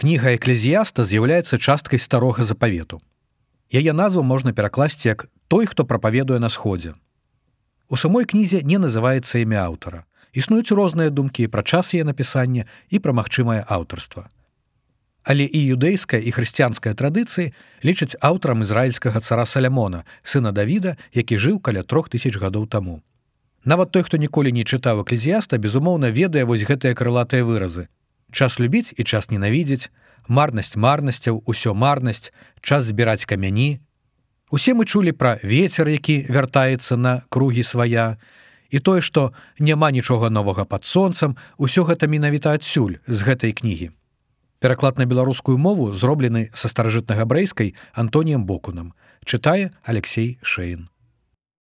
Кніга эклезіяста з'яўляецца часткай старога запавету. Яе назву можна перакласці як той, хто прапаведуе на сходзе. У самой кнізе не называецца імя аўтара. Існуюць розныя думкі пра час яе напісання і пра магчымае аўтарства. Але і юдэйская і хрысціянская традыцыі лічаць аўтарам ізраільскага цара Салямона, сына Давіда, які жыў каля трох тысяч гадоў таму. Нават той, хто ніколі не чытаў эклезіяста, безумоўна ведае вось гэтыя крылатыя выразы. Час любіць і час ненавідзець, марнасць марнасцяў, усё марнасць, час збіраць камяні. Усе мы чулі пра вецер, які вяртаецца на кругі свая. І тое, што няма нічога новага пад сонцам, усё гэта менавіта адсюль з гэтай кнігі. Пераклад на беларускую мову зроблены са старажытнага брэйскай Антоніем Бокунам, чытае Алексей Шэйн.